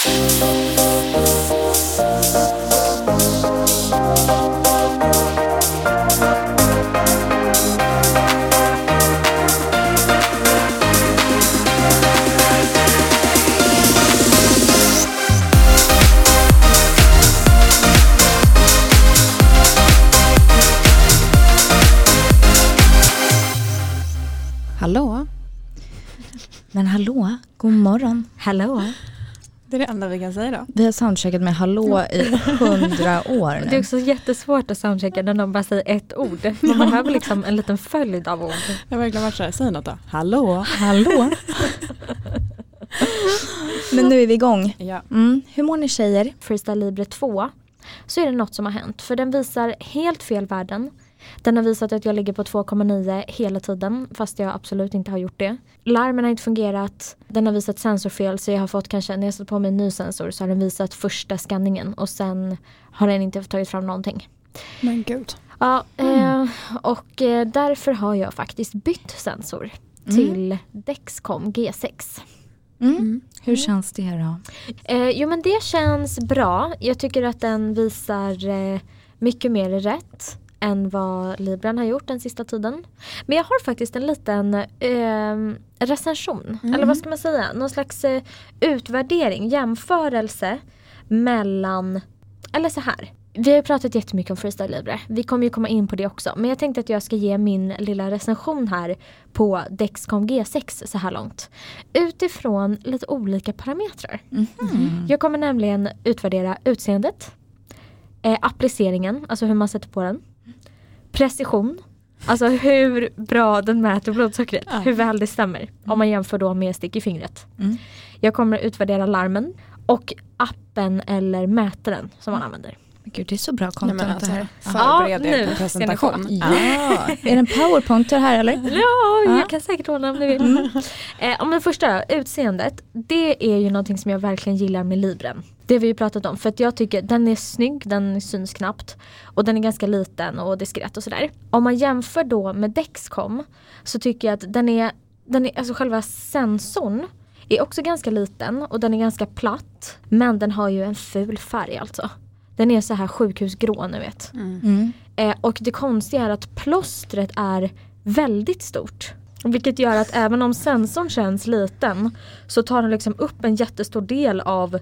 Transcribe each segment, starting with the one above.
Hallå? Men hallå, god morgon. Hallå. Det är det enda vi kan säga då. Vi har soundcheckat med hallå i hundra år Det är nu. också jättesvårt att soundchecka när någon bara säger ett ord. Man behöver liksom en liten följd av ord. Det har verkligen varit så här, säg något då. Hallå? Hallå? Men nu är vi igång. Ja. Mm. Hur mår ni tjejer? Freestyle Libre 2 så är det något som har hänt. För den visar helt fel värden. Den har visat att jag ligger på 2,9 hela tiden fast jag absolut inte har gjort det. Larmen har inte fungerat. Den har visat sensorfel så jag har fått kanske, när jag satt på mig en ny sensor så har den visat första skanningen och sen har den inte tagit fram någonting. Men gud. Ja, eh, och eh, därför har jag faktiskt bytt sensor till Dexcom G6. Mm. Hur känns det då? Eh, jo men det känns bra. Jag tycker att den visar eh, mycket mer rätt än vad Libran har gjort den sista tiden. Men jag har faktiskt en liten eh, recension, eller vad ska man säga, någon slags eh, utvärdering, jämförelse mellan, eller så här. Vi har ju pratat jättemycket om Freestyle Libre. Vi kommer ju komma in på det också. Men jag tänkte att jag ska ge min lilla recension här på Dexcom G6 så här långt. Utifrån lite olika parametrar. Jag kommer nämligen utvärdera utseendet, eh, appliceringen, alltså hur man sätter på den, precision, alltså hur bra den mäter blodsockret, Ja. hur väl det stämmer. Om man jämför då med stick i fingret. Mm. Jag kommer utvärdera larmen och appen eller mätaren som man använder. Gud, det är så bra Nej, content det alltså, här. förbered Ja, er på presentation. Ja, är det en powerpoint det här eller? Ja, Ja. jag kan säkert ordna om ni vill. Eh, om det första, utseendet. Det är ju någonting som jag verkligen gillar med Libren. Det har vi ju pratat om för att jag tycker den är snygg, den syns knappt. Och den är ganska liten och diskret och sådär. Om man jämför då med Dexcom så tycker jag att den är, den är alltså själva sensorn är också ganska liten och den är ganska platt. Men den har ju en ful färg alltså. Den är så här sjukhusgrå ni vet. Mm. Eh, och det konstiga är att plåstret är väldigt stort. Vilket gör att även om sensorn känns liten så tar den liksom upp en jättestor del av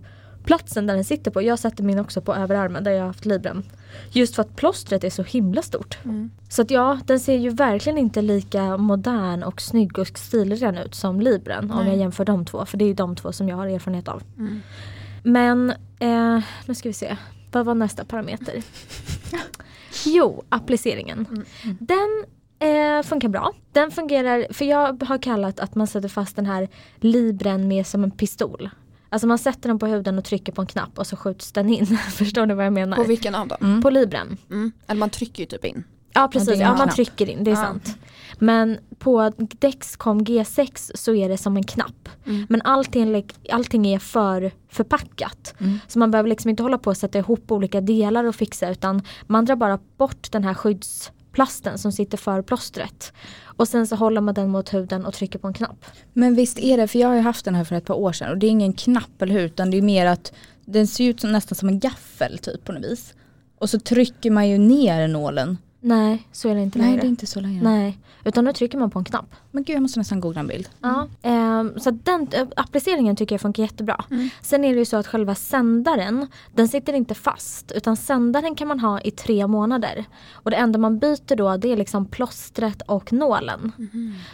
platsen där den sitter på. Jag sätter min också på överarmen där jag har haft libren. Just för att plåstret är så himla stort. Mm. Så att ja, den ser ju verkligen inte lika modern och snygg och stilren ut som libren om Nej. jag jämför de två. För det är ju de två som jag har erfarenhet av. Mm. Men eh, nu ska vi se. Vad var nästa parameter? jo, appliceringen. Mm. Den eh, funkar bra. Den fungerar, för jag har kallat att man sätter fast den här libren med som en pistol. Alltså man sätter den på huden och trycker på en knapp och så skjuts den in. Förstår ni vad jag menar? På vilken av dem? Mm. På libren. Mm. Eller man trycker ju typ in. Ja precis, ja, man knapp. trycker in, det är Ja. sant. Men på Dexcom G6 så är det som en knapp. Mm. Men allting, allting är för förpackat. Mm. Så man behöver liksom inte hålla på och sätta ihop olika delar och fixa utan man drar bara bort den här skyddsplasten som sitter för plåstret. Och sen så håller man den mot huden och trycker på en knapp. Men visst är det, för jag har ju haft den här för ett par år sedan och det är ingen knapp eller hur utan det är mer att den ser ut som, nästan som en gaffel typ på något vis. Och så trycker man ju ner nålen. Nej, så är det inte Nej längre. det är inte så längre. Nej, utan nu trycker man på en knapp. Men gud jag måste nästan googla en bild. Ja, ehm, så att den eh, appliceringen tycker jag funkar jättebra. Mm. Sen är det ju så att själva sändaren, den sitter inte fast utan sändaren kan man ha i tre månader. Och det enda man byter då det är liksom plåstret och nålen.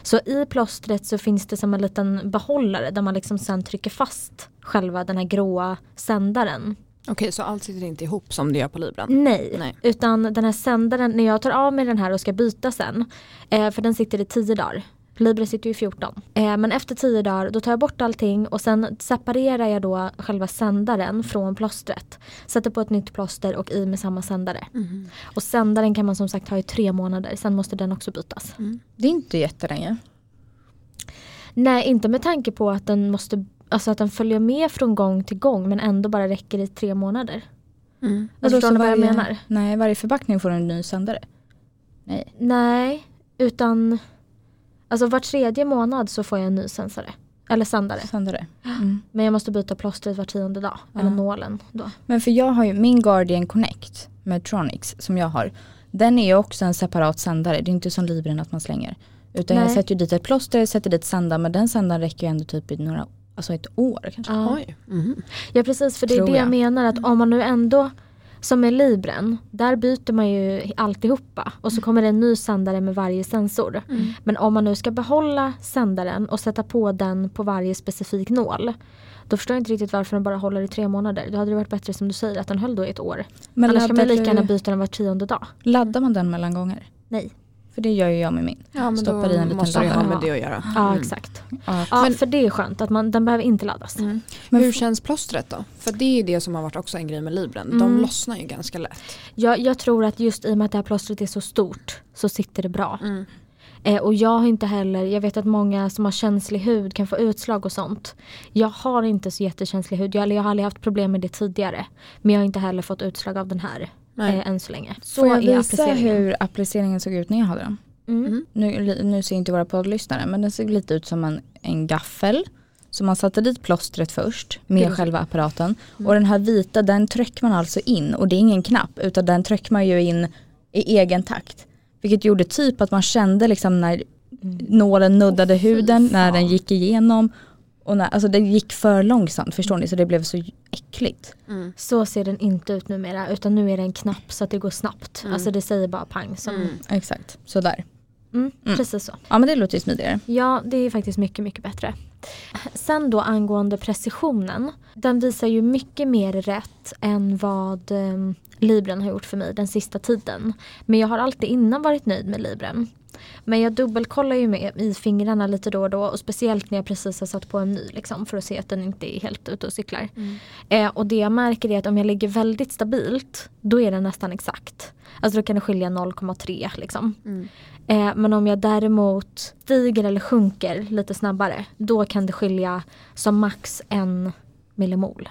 Så i plåstret så finns det som en liten behållare där man liksom sen trycker fast själva den här gråa sändaren. Okej så allt sitter inte ihop som det gör på Libran? Nej, Nej. utan den här sändaren, när jag tar av mig den här och ska byta sen, eh, för den sitter i 10 dagar. Libre sitter ju i 14. Eh, men efter 10 dagar då tar jag bort allting och sen separerar jag då själva sändaren från plåstret. Sätter på ett nytt plåster och i med samma sändare. Mhm. Och sändaren kan man som sagt ha i tre månader, sen måste den också bytas. Det är inte jättelänge. Nej, inte med tanke på att den måste Alltså att den följer med från gång till gång men ändå bara räcker i tre månader. Mm. Alltså, förstår ni vad jag menar? Nej, varje förpackning får en ny sändare. Nej. Nej, utan alltså var tredje månad så får jag en ny sensare. Eller sändare. Sändare. Mm. Men jag måste byta plåstret var tionde dag. Eller Ja. nålen då. Men för jag har ju min Guardian Connect med Tronics som jag har. Den är ju också en separat sändare. Det är inte som Libren att man slänger. Utan jag Nej. sätter ju dit ett plåster, sätter dit sändaren men den sändaren räcker ju ändå typ i några, alltså ett år kanske. Ja. Oj. Mhm. Ja precis för det är Tror det jag jag. menar att om man nu ändå som med Libren, där byter man ju alltihopa och så kommer det en ny sändare med varje sensor. Men om man nu ska behålla sändaren och sätta på den på varje specifik nål då förstår jag inte riktigt varför den bara håller i tre månader. Då hade det varit bättre som du säger att den höll då i ett år. Men Annars kan man lika gärna byta den var tionde dag. Laddar man den mellan gånger? Nej. För det gör ju jag med min. Ja men Stoppar då i en liten måste det ha med det att göra. Ja Mm. exakt. Ja. Ja Men- för det är skönt att man, den behöver inte laddas. Mm. Men Hur känns plåstret då? För det är det som har varit också en grej med Libren. De Mm. lossnar ju ganska lätt. Jag, jag tror att just i och med att det här plåstret är så stort så sitter det bra. Mm. Eh, och jag har inte heller, jag vet att många som har känslig hud kan få utslag och sånt. Jag har inte så jättekänslig hud, jag, eller jag har aldrig haft problem med det tidigare. Men jag har inte heller fått utslag av den här Nej. eh, än så länge. Så Får jag visa appliceringen. hur appliceringen såg ut när jag hade den? Mm. Mm. Nu, nu ser inte våra poddlyssnare men den såg lite ut som en, en gaffel. Så man satte dit plåstret först med Gud, själva apparaten. Och den här vita den trycker man alltså in och det är ingen knapp utan den trycker man ju in i egen takt. Vilket gjorde typ att man kände liksom när nålen nuddade huden, när den gick igenom. Och när, alltså det gick för långsamt förstår ni så det blev så äckligt. Mm. Så ser den inte ut numera utan nu är det en knapp så att det går snabbt. Mm. Alltså det säger bara pang. Som, Mm. Exakt, sådär. mm, Mm. Precis så. Ja men det låter ju smidigare. Ja, det är faktiskt mycket, mycket bättre. Sen då angående precisionen. Den visar ju mycket mer rätt än vad eh, Libren har gjort för mig den sista tiden. Men jag har alltid innan varit nöjd med Libren. Men jag dubbelkollar ju med i fingrarna lite då och då och speciellt när jag precis har satt på en ny liksom, för att se att den inte är helt ute och cyklar. Mm. Eh, och det jag märker är att om jag ligger väldigt stabilt då är den nästan exakt. Alltså då kan det skilja 0,3 liksom. Mm. Eh, men om jag däremot stiger eller sjunker lite snabbare då kan det skilja som max en millimol.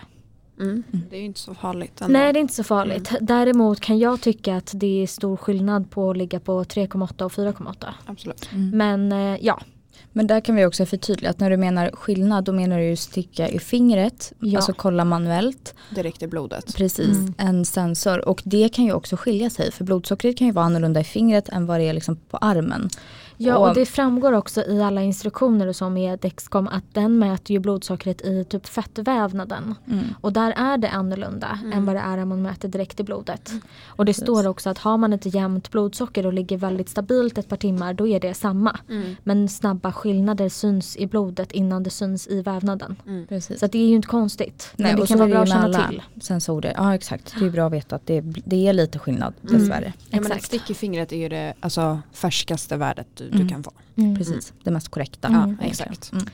Mm. Det är ju inte så farligt ändå. Nej det är inte så farligt. Däremot kan jag tycka att det är stor skillnad på att ligga på 3,8 och 4,8. Absolut. Men eh, ja, Men där kan vi också förtydliga att när du menar skillnad då menar du ju sticka i fingret, Ja. alltså kolla manuellt. Direkt i blodet. Precis, Mm. en sensor. Och det kan ju också skilja sig för blodsockret kan ju vara annorlunda i fingret än vad det är liksom på armen. Ja Och- och det framgår också i alla instruktioner och så med Dexcom att den mäter ju blodsockret i typ fettvävnaden. Mm. Och där är det annorlunda Mm. än vad det är om man mäter direkt i blodet. Och det står också att har man ett jämnt blodsocker och ligger väldigt stabilt ett par timmar då är det samma. Mm. Men snabba skillnader syns i blodet innan det syns i vävnaden. Mm. Precis. Så att det är ju inte konstigt. Nej, men det kan vara bra att känna alla till. sensorer. Ja exakt, det är ju bra att veta att det, det är lite skillnad dessvärre. Ja, men ett stick i fingret är ju det alltså, färskaste värdet du, Mm. du kan få. Mm. Precis, det mest korrekta. Mm. Ja, exakt. Mm.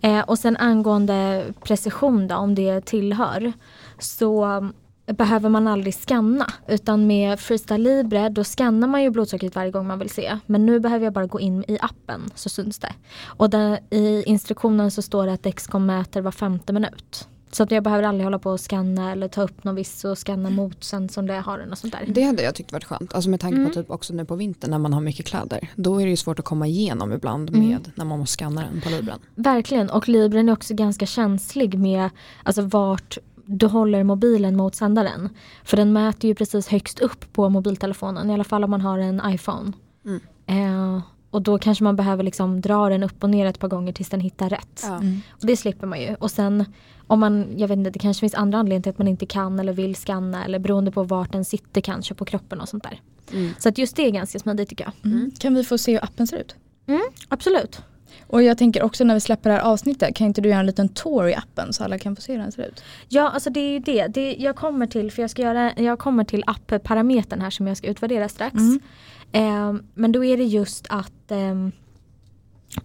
Eh, och sen angående precision då, om det tillhör. Så behöver man aldrig scanna. Utan med Freestyle Libre då scannar man ju blodsockret varje gång man vill se. Men nu behöver jag bara gå in i appen så syns det. Och där, i instruktionen så står det att Dexcom mäter var femte minut. Så att jag behöver aldrig hålla på och scanna eller ta upp någon viss och scanna mot sensorn där jag har den och sånt där. Det hade jag tyckt varit skönt. Alltså med tanke Mm. på typ också nu på vintern när man har mycket kläder. Då är det ju svårt att komma igenom ibland Mm. med när man måste scanna den på Libren. Verkligen och Libren är också ganska känslig med alltså vart du håller mobilen mot sändaren. För den mäter ju precis högst upp på mobiltelefonen, i alla fall om man har en iPhone. Mm. Eh, och då kanske man behöver liksom dra den upp och ner ett par gånger tills den hittar rätt. Ja. Mm. Och det slipper man ju. Och sen om man, jag vet inte, det kanske finns andra anledningar till att man inte kan eller vill scanna eller beroende på vart den sitter kanske på kroppen och sånt där. Mm. Så att just det är ganska smidigt tycker jag. Mm. Kan vi få se hur appen ser ut? Absolut. Och jag tänker också när vi släpper det här avsnittet, kan inte du göra en liten tour i appen så alla kan få se hur den ser ut? Ja, alltså det är ju det. det jag kommer till, för jag ska göra, jag kommer till app-parametern här som jag ska utvärdera strax. Mm. Eh, men då är det just att eh,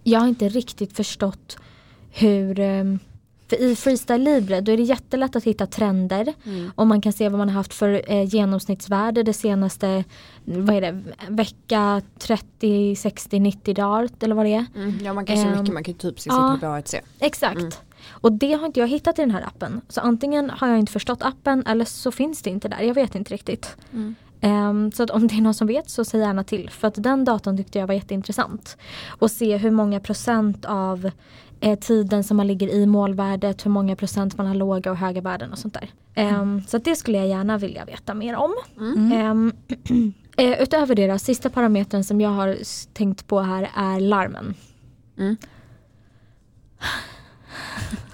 jag har inte riktigt förstått hur eh, för i Freestyle Libre då är det jättelätt att hitta trender Mm. och man kan se vad man har haft för eh, genomsnittsvärde det senaste vad är det, vecka 30, 60, 90 dagar eller vad det är. Mm. Ja man kan se Ehm, mycket, man kan typ se ja. sitt HbA1c. Exakt. Mm. Och det har inte jag hittat i den här appen. Så antingen har jag inte förstått appen eller så finns det inte där. Jag vet inte riktigt. Mm. Ehm, så att om det är någon som vet så säg gärna till. För att den datorn tyckte jag var jätteintressant. Och se hur många procent av eh, tiden som man ligger i målvärdet, hur många procent man har låga och höga värden och sånt där. Ehm, så att det skulle jag gärna vilja veta mer om. Ehm, eh, utöver det då, sista parametern som jag har tänkt på här är larmen. Mm.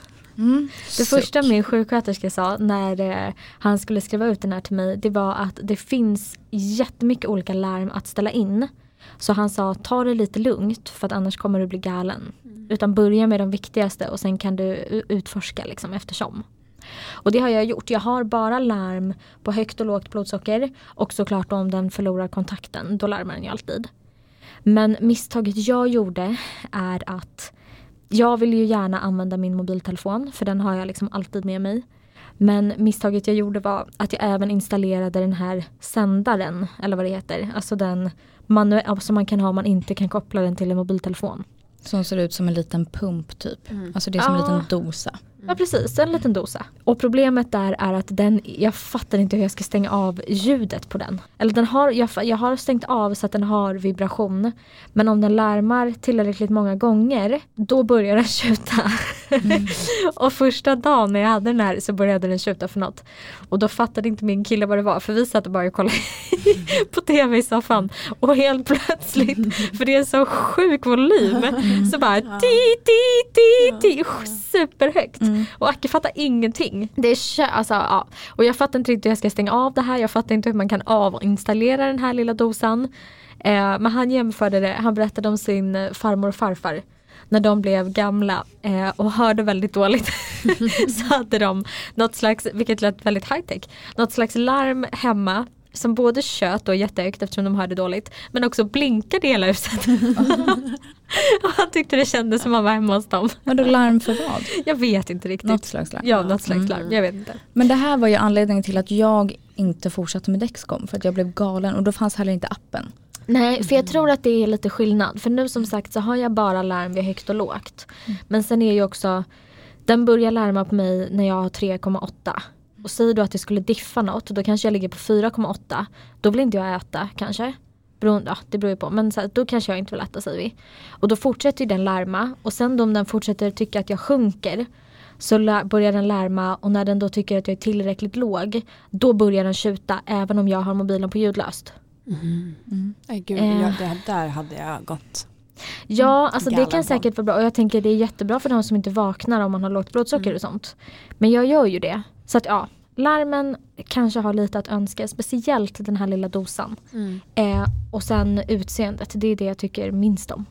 Det första min sjuksköterska sa när eh, han skulle skriva ut den här till mig det var att det finns jättemycket olika larm att ställa in. Så han sa ta det lite lugnt för att annars kommer du bli galen. Utan börja med de viktigaste och sen kan du utforska liksom eftersom. Och det har jag gjort. Jag har bara larm på högt och lågt blodsocker och såklart om den förlorar kontakten, då larmar den ju alltid. Men misstaget jag gjorde är att jag vill ju gärna använda min mobiltelefon för den har jag liksom alltid med mig. Men misstaget jag gjorde var att jag även installerade den här sändaren, eller vad det heter. Alltså den manu- alltså som man kan ha om man inte kan koppla den till en mobiltelefon. Som ser ut som en liten pump typ. Alltså det är som en Ja. liten dosa. Ja precis, en liten dosa. Och problemet där är att den, jag fattar inte hur jag ska stänga av ljudet på den. Eller den har, jag, jag har stängt av så att den har vibration. Men om den larmar tillräckligt många gånger, då börjar den tjuta. och första dagen när jag hade den här så började den tjuta för något. Och då fattade inte min kille vad det var för vi satt bara och kollade på tv i soffan. Och helt plötsligt, för det är så sjuk volym, så bara ti ti ti ti superhögt. Och Acke fattar ingenting. Det är kö- alltså, ja. Och jag fattar inte riktigt hur jag ska stänga av det här. Jag fattar inte hur man kan avinstallera den här lilla dosan. Eh, men han jämförde det, han berättade om sin eh, farmor och farfar. När de blev gamla eh, och hörde väldigt dåligt så hade de något slags, vilket lät väldigt high tech, något slags larm hemma som både tjöt och jättehögt eftersom de hörde dåligt men också blinkade i hela huset. och han tyckte det kändes som att han var hemma hos dem. Vadå larm för vad? Jag vet inte riktigt. Något slags larm? Ja, något slags Mm. larm. Jag vet inte. Men det här var ju anledningen till att jag inte fortsatte med Dexcom. För att jag blev galen och då fanns heller inte appen. Nej, för jag tror att det är lite skillnad. För nu som sagt så har jag bara larm vid högt och lågt. Men sen är ju också, den börjar larma på mig när jag har 3,8. Och säger du att det skulle diffa något, då kanske jag ligger på 4,8. Då vill inte jag äta kanske. Beroende, ja, det beror ju på. Men så här, då kanske jag inte vill äta säger vi. Och då fortsätter ju den larma. Och sen då om den fortsätter tycka att jag sjunker. Så börjar den larma och när den då tycker att jag är tillräckligt låg. Då börjar den tjuta även om jag har mobilen på ljudlöst. Nej, gud, Eh. jag, det där hade jag gått. Ja, alltså det kan säkert vara bra och jag tänker det är jättebra för de som inte vaknar om man har lågt blodsocker och sånt. Men jag gör ju det. Så att ja, larmen kanske har lite att önska, speciellt den här lilla dosan. Eh, och sen utseendet, det är det jag tycker minst om.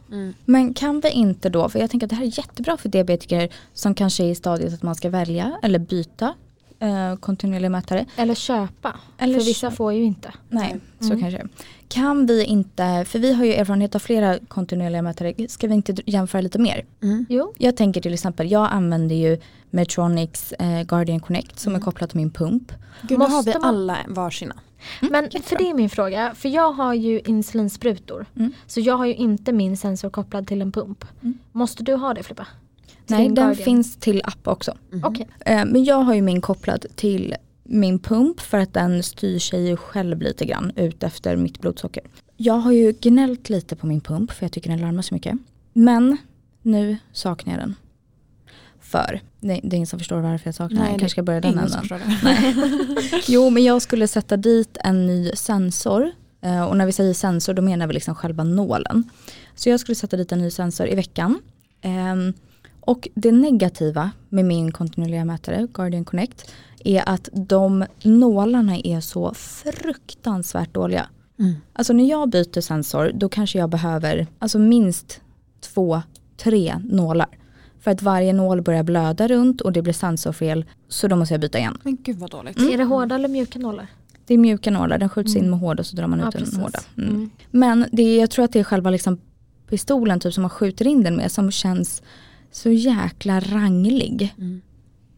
Men kan vi inte då, för jag tänker att det här är jättebra för diabetiker som kanske är i stadiet att man ska välja eller byta eh, kontinuerlig mätare. Eller köpa, Eller för vissa köpa. får ju inte. Nej, så Mm. kanske det är. Kan vi inte, för vi har ju erfarenhet av flera kontinuerliga mätare, ska vi inte jämföra lite mer? Jo, Jag tänker till exempel, jag använder ju Medtronics eh, Guardian Connect som är kopplat till min pump. Gud, nu har vi Måste man- alla varsina. men för det är min fråga. För jag har ju insulinsprutor. Mm. Så jag har ju inte min sensor kopplad till en pump. Måste du ha det Filippa? Nej, den Guardian? finns till app också. Okej. Eh, Men jag har ju min kopplad till min pump för att den styr sig själv lite grann ut efter mitt blodsocker. Jag har ju gnällt lite på min pump för jag tycker den larmar så mycket. Men nu saknar jag den. För, det, det är ingen som förstår varför jag saknar den. Jag kanske ska börja den änden. Jo men jag skulle sätta dit en ny sensor. Eh, Och när vi säger sensor då menar vi liksom själva nålen. Så jag skulle sätta dit en ny sensor i veckan. Ehm, Och det negativa med min kontinuerliga mätare, Guardian Connect, är att de nålarna är så fruktansvärt dåliga. Mm. Alltså när jag byter sensor då kanske jag behöver alltså minst två, tre nålar. För att varje nål börjar blöda runt och det blir sensorfel så då måste jag byta igen. Men gud vad dåligt. Är det hårda eller mjuka nålar? Det är mjuka nålar, den skjuts in med hård och så drar man Ja, ut den precis. hårda. Mm. Mm. Men det är, jag tror att det är själva liksom pistolen typ som man skjuter in den med som känns så jäkla ranglig. Mm.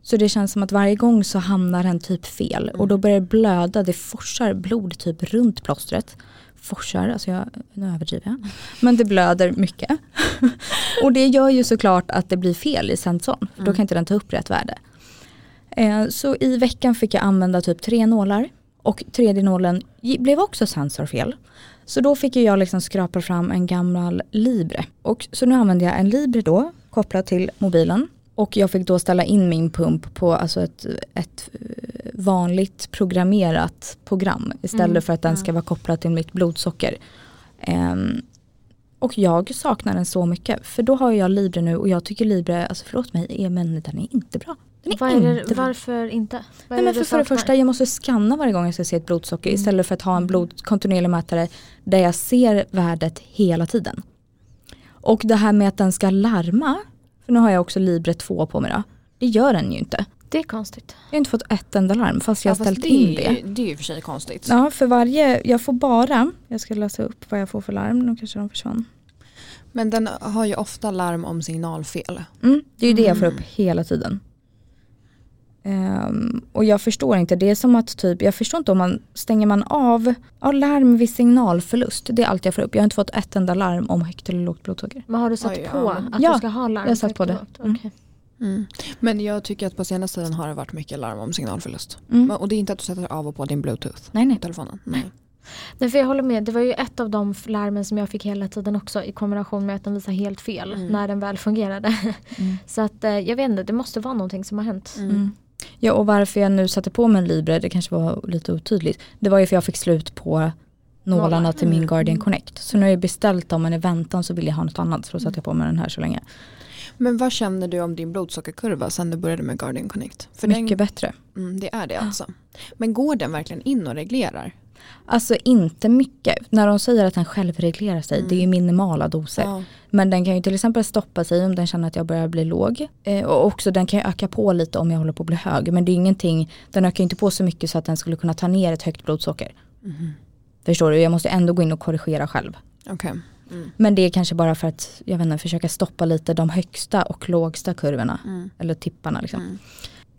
Så det känns som att varje gång så hamnar den typ fel och då börjar det blöda, det forsar blod typ runt plåstret. Forsar, alltså jag, nu överdriver jag. Men det blöder mycket. och det gör ju såklart att det blir fel i sensorn, för då kan inte den ta upp rätt värde. Eh, så i veckan fick jag använda typ tre nålar och tredje nålen blev också sensorfel. Så då fick jag liksom skrapa fram en gammal Libre. Och så nu använder jag en Libre då kopplad till mobilen. Och jag fick då ställa in min pump på alltså ett, ett eh, vanligt programmerat program istället Mm, för att den ska vara kopplad till mitt blodsocker. Ehm, och jag saknar den så mycket för då har jag Libre nu och jag tycker Libre, alltså förlåt mig, är, men den är inte bra. Är är det, inte bra. varför inte? Vad Nej, men för, för det första, jag måste scanna varje gång jag ska se ett blodsocker Mm. istället för att ha en blod, kontinuerlig mätare där jag ser värdet hela tiden. Och det här med att den ska larma, för nu har jag också Libre 2 på mig då, det gör den ju inte. Det är konstigt. Jag har inte fått ett enda larm fast jag har Ja, fast ställt det, in är det. ju- Det är ju för sig konstigt. Ja, för varje, jag får bara, jag ska läsa upp vad jag får för larm, nu kanske de försvann. Men den har ju ofta larm om signalfel. Mm, det är ju det jag får Mm. upp hela tiden. Ehm, och jag förstår inte, det är som att typ, jag förstår inte om man, stänger man av, ja, larm vid signalförlust, det är allt jag får upp. Jag har inte fått ett enda larm om högt eller lågt blodsocker. Men har du satt Oj, på ja. att Ja, du ska ha larm? jag har satt på det. Mm. Mm. Men jag tycker att på senaste tiden har det varit mycket larm om signalförlust. Mm. Och det är inte att du sätter av och på din bluetooth Nej, nej. på telefonen. Nej. Nej, för jag håller med, det var ju ett av de larmen som jag fick hela tiden också i kombination med att den visar helt fel Mm. när den väl fungerade. Mm. Så att eh, jag vet inte, det måste vara någonting som har hänt. Ja och varför jag nu satte på mig en Libre, det kanske var lite otydligt. Det var ju för jag fick slut på nålarna Nålar. till min Mm. Guardian Connect. Så nu har jag beställt dem men i väntan så vill jag ha något annat så då satte jag på mig den här så länge. Men vad känner du om din blodsockerkurva sen du började med Guardian Connect? För Mycket den, bättre. mm, det är det alltså. Men går den verkligen in och reglerar? Alltså inte mycket. När de säger att den självreglerar sig, Mm. det är ju minimala doser. Ja. Men den kan ju till exempel stoppa sig om den känner att jag börjar bli låg. Eh, och också den kan ju öka på lite om jag håller på att bli hög. Men det är ingenting, den ökar inte på så mycket så att den skulle kunna ta ner ett högt blodsocker. Mhm. Förstår du? Jag måste ändå gå in och korrigera själv. Okej. Mm. Men det är kanske bara för att jag vet inte, försöka stoppa lite de högsta och lågsta kurvorna. Mm. Eller tipparna liksom.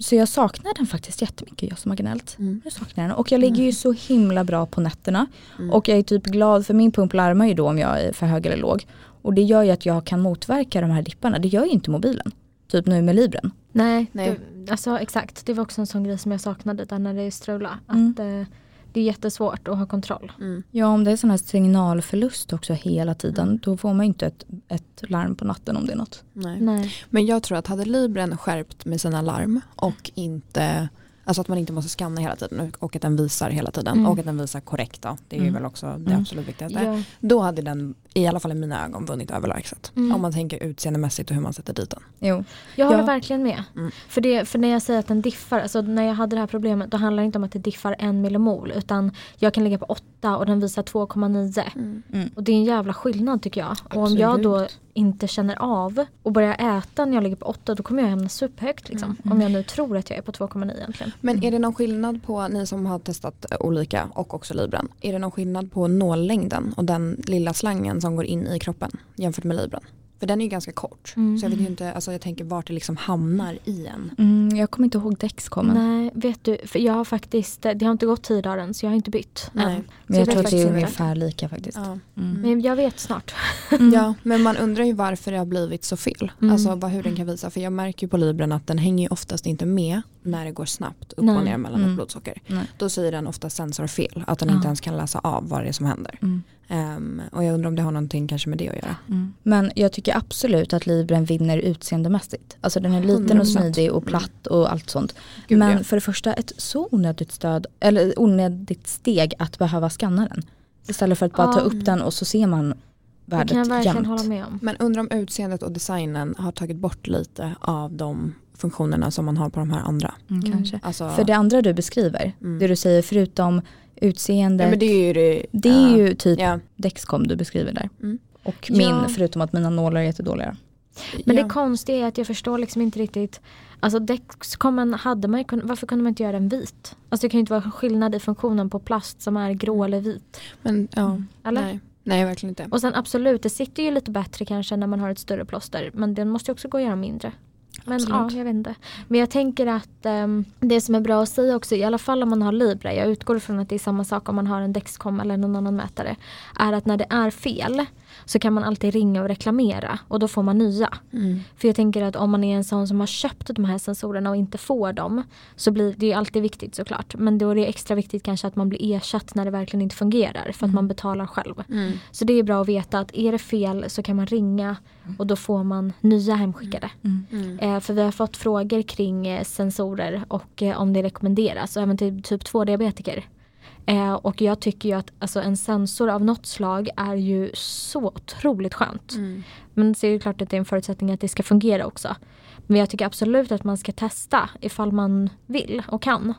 Mm. Så jag saknar den faktiskt jättemycket, jag som har gnällt. Mm. Jag saknar den. Och jag ligger ju så himla bra på nätterna. Mm. Och jag är typ glad för min pump larmar ju då om jag är för hög eller låg. Och det gör ju att jag kan motverka de här dipparna. Det gör ju inte mobilen. Typ nu med Libren. Nej, Nej. Du, alltså exakt. Det var också en sån grej som jag saknade där när det strulade. Mm. Att eh, det är jättesvårt att ha kontroll. Mm. Ja om det är sån här signalförlust också hela tiden. Då får man inte ett, ett larm på natten om det är något. Nej. Nej. Men jag tror att hade Libren skärpt med sina larm och inte Alltså att man inte måste scanna hela tiden och att den visar hela tiden Mm. och att den visar korrekt då. Det är ju Mm. väl också det Mm. absolut viktigaste. Ja. Då hade den i alla fall i mina ögon vunnit överlägset. Mm. Om man tänker utseendemässigt och hur man sätter dit den. Jo. Jag håller Ja. verkligen med. Mm. För, det, för när jag säger att den diffar, alltså när jag hade det här problemet då handlar det inte om att det diffar en millimol utan jag kan ligga på 8 och den visar 2,9. Mm. Och det är en jävla skillnad tycker jag. Och om jag då inte känner av och börjar äta när jag ligger på 8 då kommer jag hamna superhögt liksom. Mm. Om jag nu tror att jag är på 2,9 egentligen. Men är det någon skillnad på, ni som har testat eh, olika och också Libren, är det någon skillnad på nållängden och den lilla slangen som går in i kroppen jämfört med Libren? För den är ju ganska kort. Mm. Så jag vet ju inte, alltså jag tänker vart det liksom hamnar i en. Mm, jag kommer inte ihåg Dexcomen. Nej, vet du, för jag har faktiskt, det har inte gått 10 dagar än så jag har inte bytt Nej. än. Men jag vet tror att det är ungefär lika faktiskt. Ja. Mm. Men jag vet snart. ja, men man undrar ju varför det har blivit så fel. Mm. Alltså vad, hur den kan visa. För jag märker ju på Libren att den hänger ju oftast inte med när det går snabbt upp Nej. och ner mellan Mm. blodsocker. Nej. Då säger den ofta sensorfel, att den Ja. inte ens kan läsa av vad det är som händer. Mm. Ehm, och jag undrar om det har någonting kanske med det att göra. Mm. Men jag tycker absolut att Libren vinner utseendemässigt. Alltså den är liten och 100%. smidig och platt och allt sånt. Gud, Men ja. för det första ett så onödigt stöd, eller onödigt steg att behöva skanna den. Istället för att bara ta upp den och så ser man Det värdet kan jag verkligen jämt. hålla med om. Men undrar om utseendet och designen har tagit bort lite av de funktionerna som man har på de här andra. Mm, Mm. kanske. Alltså, För det andra du beskriver, Mm. det du säger förutom utseendet, ja, men det är ju det, det är ja. ju typ Ja. Dexcom du beskriver där. Mm. Och Ja. min, förutom att mina nålar är jättedåliga. Men ja. det konstiga är att jag förstår liksom inte riktigt Alltså Dexcomen hade man ju varför kunde man inte göra den vit? Alltså det kan ju inte vara skillnad i funktionen på plast som är grå eller vit. Men ja, Eller? nej. nej verkligen inte. Och sen absolut, det sitter ju lite bättre kanske när man har ett större plåster. Men den måste ju också gå att göra mindre. Men Absolut. ja, jag vet inte. Men jag tänker att ehm, det som är bra att säga också, i alla fall om man har Libre, jag utgår ifrån att det är samma sak om man har en Dexcom eller någon annan mätare, är att när det är fel, så kan man alltid ringa och reklamera och då får man nya. Mm. För jag tänker att om man är en sån som har köpt de här sensorerna och inte får dem så blir det ju alltid viktigt såklart. Men då är det extra viktigt kanske att man blir ersatt när det verkligen inte fungerar för att man betalar själv. Mm. Så det är bra att veta att är det fel så kan man ringa och då får man nya hemskickade. Mm. Eh, för vi har fått frågor kring eh, sensorer och eh, om det rekommenderas, och även till typ 2-diabetiker. Eh, och jag tycker ju att alltså, en sensor av något slag är ju så otroligt skönt. Mm. Men det är ju klart att det är en förutsättning att det ska fungera också. Men jag tycker absolut att man ska testa ifall man vill och kan.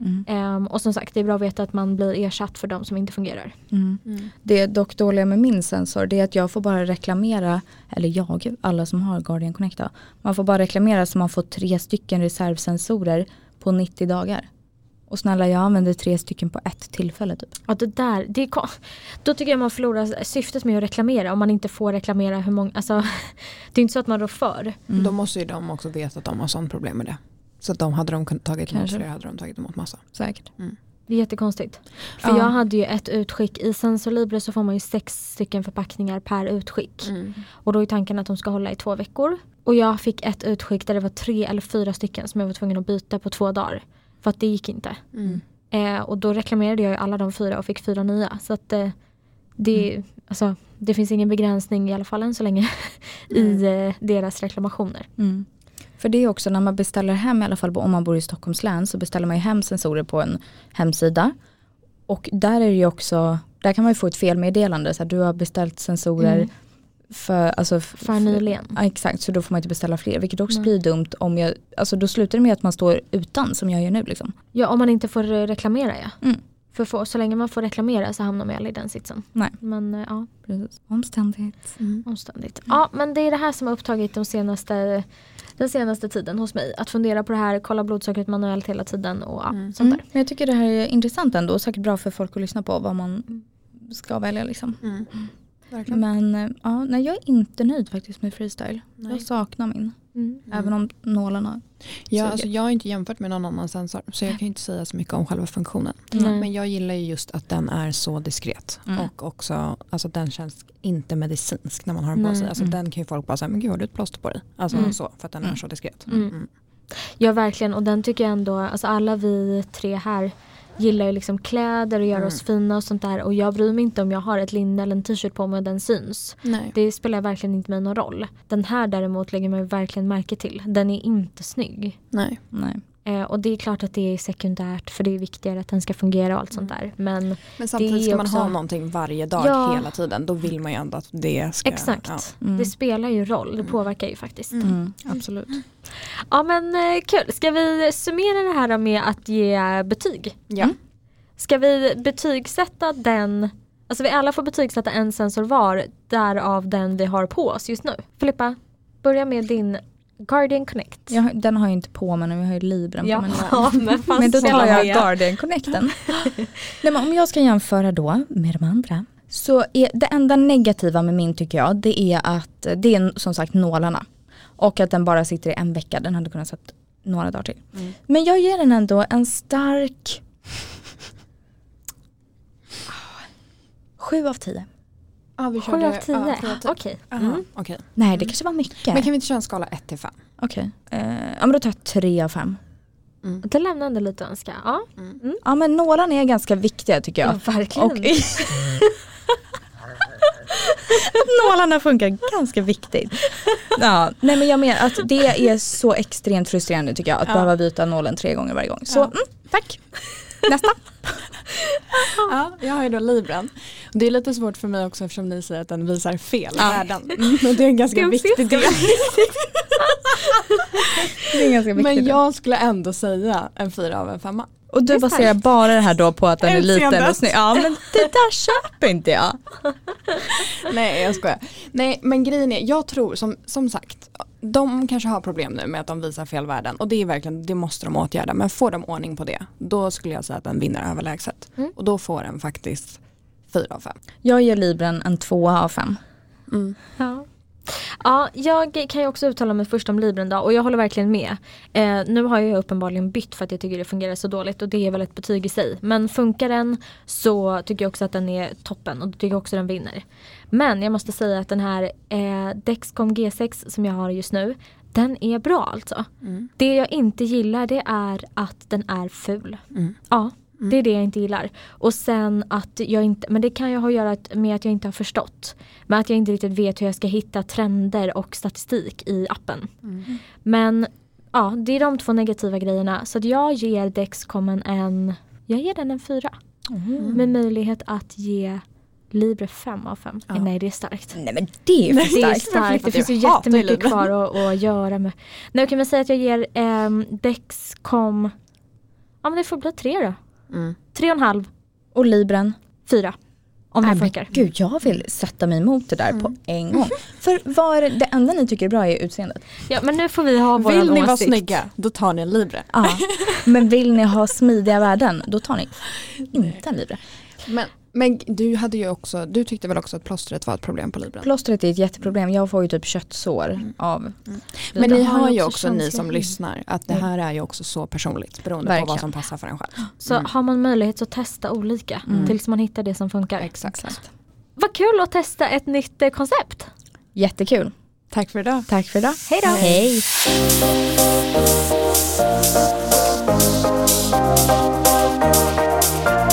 Mm. Ehm, och som sagt, det är bra att veta att man blir ersatt för de som inte fungerar. Mm. Mm. Det dock dåliga med min sensor det är att jag får bara reklamera, eller jag, alla som har Guardian Connect då, man får bara reklamera så man får tre stycken reservsensorer på 90 dagar. Och snälla jag använder tre stycken på ett tillfälle typ. Ja, det där, det är Då tycker jag man förlorar syftet med att reklamera om man inte får reklamera hur många, alltså det är inte så att man rår för. Mm. Då måste ju de också veta att de har sånt problem med det. Så att de hade de kunnat tagit emot fler hade de tagit emot massa. Säkert. Det är jättekonstigt. För Ja. jag hade ju ett utskick, i Sensor Libre så får man ju sex stycken förpackningar per utskick. Mm. Och då är tanken att de ska hålla i två veckor. Och jag fick ett utskick där det var tre eller fyra stycken som jag var tvungen att byta på två dagar. För att det gick inte. Mm. Eh, och då reklamerade jag alla de fyra och fick fyra nya. Så att eh, det, alltså, det finns ingen begränsning i alla fall än så länge i eh, deras reklamationer. Mm. För det är också när man beställer hem, i alla fall om man bor i Stockholms län, så beställer man ju hem sensorer på en hemsida. Och där är det ju också, där kan man ju få ett felmeddelande, så att du har beställt sensorer Mm. För, alltså, För nyligen. Ja, exakt, så då får man inte beställa fler, vilket också Nej. blir dumt om jag, alltså då slutar det med att man står utan som jag gör nu liksom. Ja, om man inte får eh, reklamera ja. Mm. För få, så länge man får reklamera så hamnar man aldrig i den sitsen. Nej. Men eh, ja, Precis. Omständigt. Mm. omständigt. Ja, men det är det här som har upptagit de senaste, den senaste tiden hos mig. Att fundera på det här, kolla blodsockret manuellt hela tiden och ja, Mm. sånt Mm. där. Men jag tycker det här är intressant ändå och säkert bra för folk att lyssna på vad man ska välja liksom. Mm. Verkligen. Men eh, ja, nej, jag är inte nöjd faktiskt med freestyle. Nej. Jag saknar min. Mm. Även om nålarna. Ja, alltså jag har inte jämfört med någon annan sensor så jag kan ju inte säga så mycket om själva funktionen. Nej. Men jag gillar ju just att den är så diskret Mm. och också alltså den känns inte medicinsk när man har den på sig. Alltså Mm. den kan ju folk bara säga, men gud har du ett plåster på dig? Alltså Mm. så, för att den Mm. är så diskret. Mm. Mm. Ja verkligen och den tycker jag ändå, alltså alla vi tre här gillar ju liksom kläder och göra Mm. oss fina och sånt där och jag bryr mig inte om jag har ett linne eller en t-shirt på mig och den syns. Nej. Det spelar verkligen inte mig någon roll. Den här däremot lägger man verkligen märke till. Den är inte snygg. Nej. Nej. Eh, och det är klart att det är sekundärt för det är viktigare att den ska fungera och allt sånt där. Men Men samtidigt är ska man också- ha någonting varje dag Ja. hela tiden. Då vill man ju ändå att det ska... exakt, Ja. Mm. det spelar ju roll. Det påverkar ju faktiskt. Mm, absolut. Ja men eh, kul. Ska vi summera det här med att ge betyg? Ja. Mm. Ska vi betygsätta den, alltså vi alla får betygsätta en sensor var, därav den vi har på oss just nu. Filippa, börja med din Guardian Connect. Jag, den har jag inte på mig nu, jag har ju Libren Ja, på mig ja, men, Men då tar jag. Guardian Connecten. Nej, men om jag ska jämföra då med de andra. Så är det enda negativa med min tycker jag det är att det är som sagt nålarna. Och att den bara sitter i en vecka, den hade kunnat satt några dagar till. Mm. Men jag ger den ändå en stark Sju av tio. Ja, vi körde- av tio? Ja, sju av tio. Okej. Aha, Mm. okej. Nej det kanske var mycket. Men kan vi inte köra en skala 1 till 5? Okej, eh, ja men då tar jag tre av fem. Det lämnar ändå lite att önska. Ja, Ja men nålarna är ganska viktiga tycker jag. ja verkligen. Och nålarna funkar ganska viktigt. Ja, nej men jag menar att det är så extremt frustrerande tycker jag att Ja. behöva byta nålen tre gånger varje gång. Så Ja. mm, tack. Nästa. Ja, jag har ju då Libran. Det är lite svårt för mig också eftersom ni säger att den visar fel Ja. värden. Och det är en ganska viktig del. Det är ganska viktigt. Men jag skulle ändå säga en fyra av en femma. Och du baserar bara det här då på att den är liten och snygg. Ja men det där köper inte jag. Nej jag skojar. Nej men grejen är, jag tror som, som sagt, de kanske har problem nu med att de visar fel värden och det är verkligen, det måste de åtgärda. Men får de ordning på det, då skulle jag säga att den vinner överlägset. Mm. Och då får den faktiskt fyra av fem. Jag ger Libren en tvåa av fem. Mm. Ja. Ja, jag kan ju också uttala mig först om Libren då och jag håller verkligen med. Eh, nu har jag uppenbarligen bytt för att jag tycker det fungerar så dåligt och det är väl ett betyg i sig. Men funkar den så tycker jag också att den är toppen och då tycker jag också den vinner. Men jag måste säga att den här eh, Dexcom G6 som jag har just nu, den är bra alltså. Mm. Det jag inte gillar det är att den är ful. Mm. Ja, det är det jag inte gillar. Och sen att jag inte, men det kan ju ha att göra med att jag inte har förstått. Men att jag inte riktigt vet hur jag ska hitta trender och statistik i appen. Mm. Men ja, det är de två negativa grejerna. Så jag ger Dexcomen en, jag ger den en fyra. Med möjlighet att ge Libre 5 av 5. Ja. Nej det är starkt. Nej men det är för Det är starkt. starkt, det finns ju ju jättemycket kvar att, att göra med. Nu kan vi säga att jag ger um, Dexcom, ja men det får bli tre då. Mm. Tre och en halv, Och Libren? fyra. Om det men funkar. Gud jag vill sätta mig emot det där Mm. på en gång. För vad är det, det enda ni tycker är bra är utseendet? Ja men nu får vi ha våran Vill ni vara snygga, då tar ni en Libre. Ja. Men vill ni ha smidiga värden, då tar ni inte en Libre. Men, men du, hade ju också, du tyckte väl också att plåstret var ett problem på Libran? Plåstret är ett jätteproblem. Mm. Jag får ju typ köttsår mm. av mm. Men ni har ju också, ni som lyssnar, att det mm. här är ju också så personligt beroende Verkligen. på vad som passar för en själv. Så mm. har man möjlighet så testa olika tills man hittar det som funkar. Exakt. Exakt. Vad kul att testa ett nytt eh, koncept. Jättekul. Tack för idag. Tack för idag. Hej då. Hej. Hej.